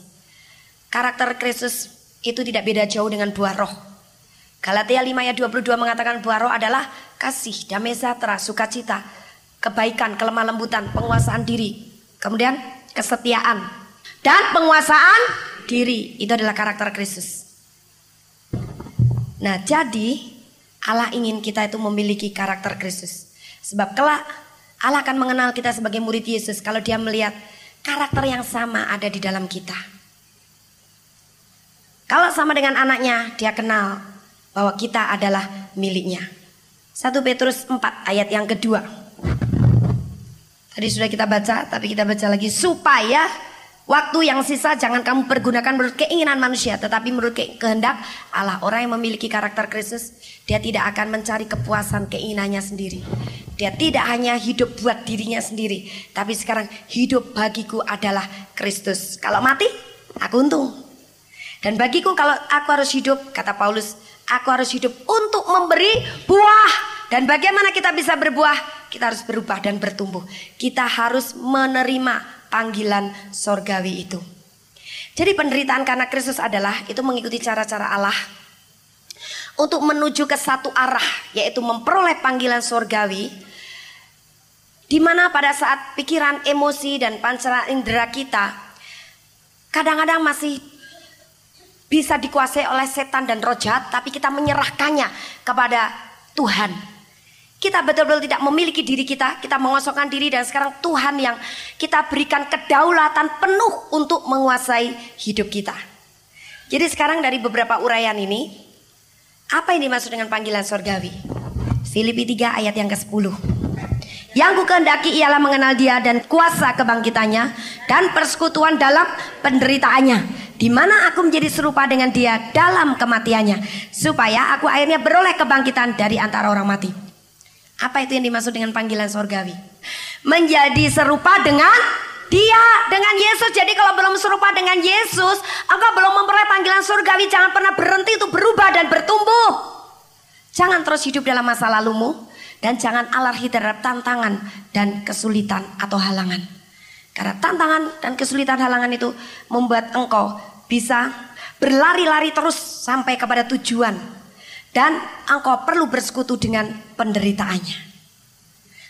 Karakter Kristus itu tidak beda jauh dengan buah roh. Galatia 5 ayat 22 mengatakan buah roh adalah kasih, damai sejahtera, sukacita, kebaikan, kelemah lembutan, penguasaan diri, kemudian kesetiaan dan penguasaan diri. Itu adalah karakter Kristus. Nah, jadi Allah ingin kita itu memiliki karakter Kristus. Sebab kelak Allah akan mengenal kita sebagai murid Yesus kalau dia melihat karakter yang sama ada di dalam kita. Kalau sama dengan anaknya, dia kenal bahwa kita adalah miliknya. 1 Petrus 4 ayat yang kedua. Tadi sudah kita baca, tapi kita baca lagi supaya Waktu yang sisa jangan kamu pergunakan menurut keinginan manusia, tetapi menurut kehendak Allah. Orang yang memiliki karakter Kristus, dia tidak akan mencari kepuasan keinginannya sendiri. Dia tidak hanya hidup buat dirinya sendiri, tapi sekarang hidup bagiku adalah Kristus. Kalau mati, aku untung. Dan bagiku kalau aku harus hidup, kata Paulus, aku harus hidup untuk memberi buah. Dan bagaimana kita bisa berbuah? Kita harus berubah dan bertumbuh. Kita harus menerima panggilan sorgawi itu. Jadi penderitaan karena Kristus adalah itu mengikuti cara-cara Allah untuk menuju ke satu arah yaitu memperoleh panggilan sorgawi di mana pada saat pikiran, emosi dan pancara indera kita kadang-kadang masih bisa dikuasai oleh setan dan roh jahat tapi kita menyerahkannya kepada Tuhan. Kita betul-betul tidak memiliki diri kita, kita mengosongkan diri dan sekarang Tuhan yang kita berikan kedaulatan penuh untuk menguasai hidup kita. Jadi sekarang dari beberapa uraian ini, apa yang dimaksud dengan panggilan surgawi? Filipi 3 ayat yang ke-10. Yang ku kehendaki ialah mengenal dia dan kuasa kebangkitannya dan persekutuan dalam penderitaannya. Di mana aku menjadi serupa dengan dia dalam kematiannya. Supaya aku akhirnya beroleh kebangkitan dari antara orang mati. Apa itu yang dimaksud dengan panggilan sorgawi? Menjadi serupa dengan dia dengan Yesus. Jadi kalau belum serupa dengan Yesus, engkau belum memperoleh panggilan surgawi. Jangan pernah berhenti untuk berubah dan bertumbuh. Jangan terus hidup dalam masa lalumu dan jangan alergi terhadap tantangan dan kesulitan atau halangan. Karena tantangan dan kesulitan halangan itu membuat engkau bisa berlari-lari terus sampai kepada tujuan dan engkau perlu bersekutu dengan penderitaannya.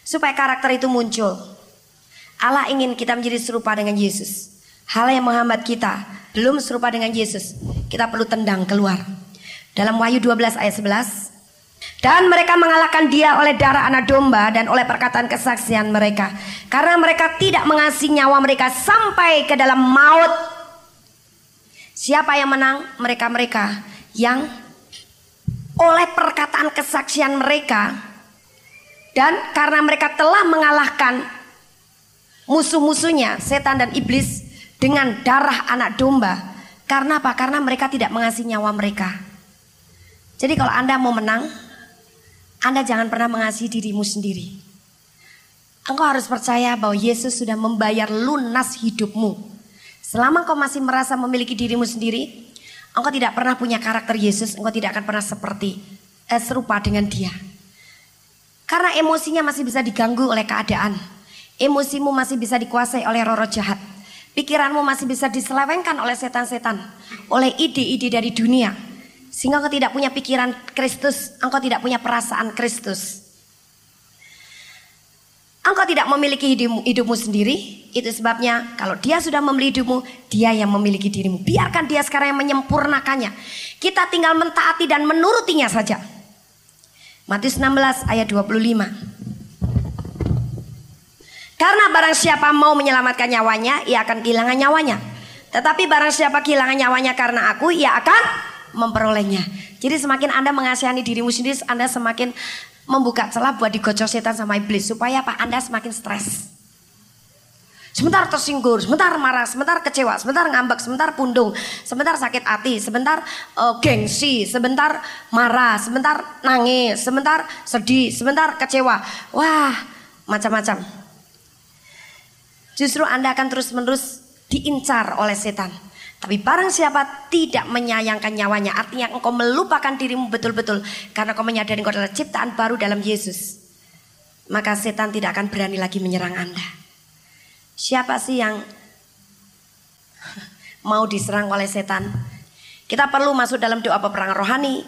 Supaya karakter itu muncul. Allah ingin kita menjadi serupa dengan Yesus. Hal yang menghambat kita belum serupa dengan Yesus. Kita perlu tendang keluar. Dalam Wahyu 12 ayat 11. Dan mereka mengalahkan dia oleh darah anak domba dan oleh perkataan kesaksian mereka. Karena mereka tidak mengasihi nyawa mereka sampai ke dalam maut. Siapa yang menang? Mereka-mereka yang oleh perkataan kesaksian mereka dan karena mereka telah mengalahkan musuh-musuhnya setan dan iblis dengan darah anak domba karena apa? Karena mereka tidak mengasihi nyawa mereka. Jadi kalau Anda mau menang, Anda jangan pernah mengasihi dirimu sendiri. Engkau harus percaya bahwa Yesus sudah membayar lunas hidupmu. Selama engkau masih merasa memiliki dirimu sendiri, engkau tidak pernah punya karakter Yesus, engkau tidak akan pernah seperti eh, serupa dengan dia. Karena emosinya masih bisa diganggu oleh keadaan. Emosimu masih bisa dikuasai oleh roro jahat. Pikiranmu masih bisa diselewengkan oleh setan-setan, oleh ide-ide dari dunia. Sehingga engkau tidak punya pikiran Kristus, engkau tidak punya perasaan Kristus. Engkau tidak memiliki hidupmu, hidupmu sendiri, itu sebabnya kalau dia sudah memiliki hidupmu, dia yang memiliki dirimu. Biarkan dia sekarang yang menyempurnakannya. Kita tinggal mentaati dan menurutinya saja. Matius 16 ayat 25. Karena barang siapa mau menyelamatkan nyawanya, ia akan kehilangan nyawanya. Tetapi barang siapa kehilangan nyawanya karena aku, ia akan memperolehnya. Jadi semakin Anda mengasihani dirimu sendiri, Anda semakin membuka celah buat digocok setan sama iblis supaya apa Anda semakin stres. Sebentar tersinggung, sebentar marah, sebentar kecewa, sebentar ngambek, sebentar pundung, sebentar sakit hati, sebentar uh, gengsi, sebentar marah, sebentar nangis, sebentar sedih, sebentar kecewa. Wah, macam-macam. Justru Anda akan terus-menerus diincar oleh setan. Tapi barang siapa tidak menyayangkan nyawanya, artinya engkau melupakan dirimu betul-betul karena engkau menyadari engkau adalah ciptaan baru dalam Yesus. Maka setan tidak akan berani lagi menyerang Anda. Siapa sih yang mau diserang oleh setan? Kita perlu masuk dalam doa peperangan rohani.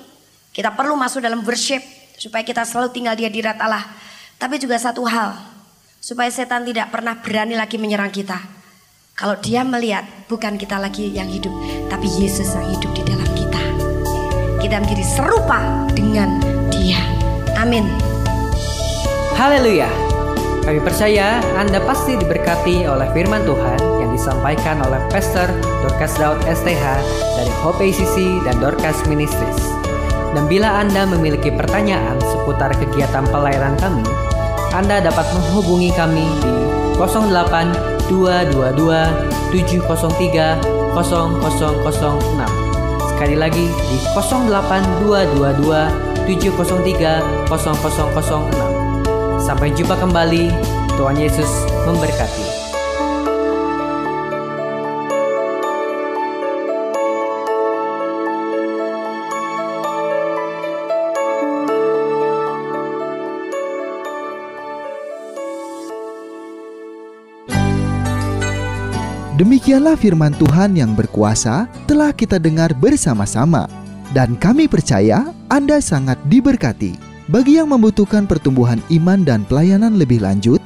Kita perlu masuk dalam worship supaya kita selalu tinggal di hadirat Allah. Tapi juga satu hal, supaya setan tidak pernah berani lagi menyerang kita kalau dia melihat bukan kita lagi yang hidup, tapi Yesus yang hidup di dalam kita. Kita menjadi serupa dengan dia. Amin. Haleluya. Kami percaya Anda pasti diberkati oleh firman Tuhan yang disampaikan oleh Pastor Dorcas Daud STH dari Hope ACC dan Dorcas Ministries. Dan bila Anda memiliki pertanyaan seputar kegiatan pelayanan kami, Anda dapat menghubungi kami di 08 222 703 0006. Sekali lagi di 08222 703 0006. Sampai jumpa kembali. Tuhan Yesus memberkati. Demikianlah firman Tuhan yang berkuasa telah kita dengar bersama-sama. Dan kami percaya Anda sangat diberkati. Bagi yang membutuhkan pertumbuhan iman dan pelayanan lebih lanjut,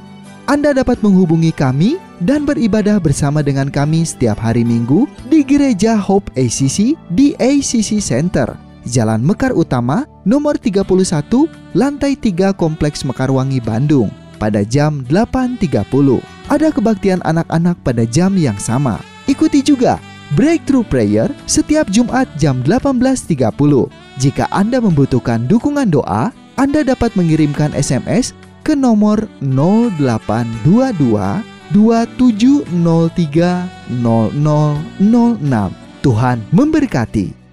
Anda dapat menghubungi kami dan beribadah bersama dengan kami setiap hari Minggu di Gereja Hope ACC di ACC Center Jalan Mekar Utama, nomor 31, lantai 3 Kompleks Mekarwangi, Bandung, pada jam 8.30. Ada kebaktian anak-anak pada jam yang sama. Ikuti juga Breakthrough Prayer setiap Jumat jam 18.30. Jika Anda membutuhkan dukungan doa, Anda dapat mengirimkan SMS ke nomor 0822 2703 0006. Tuhan memberkati.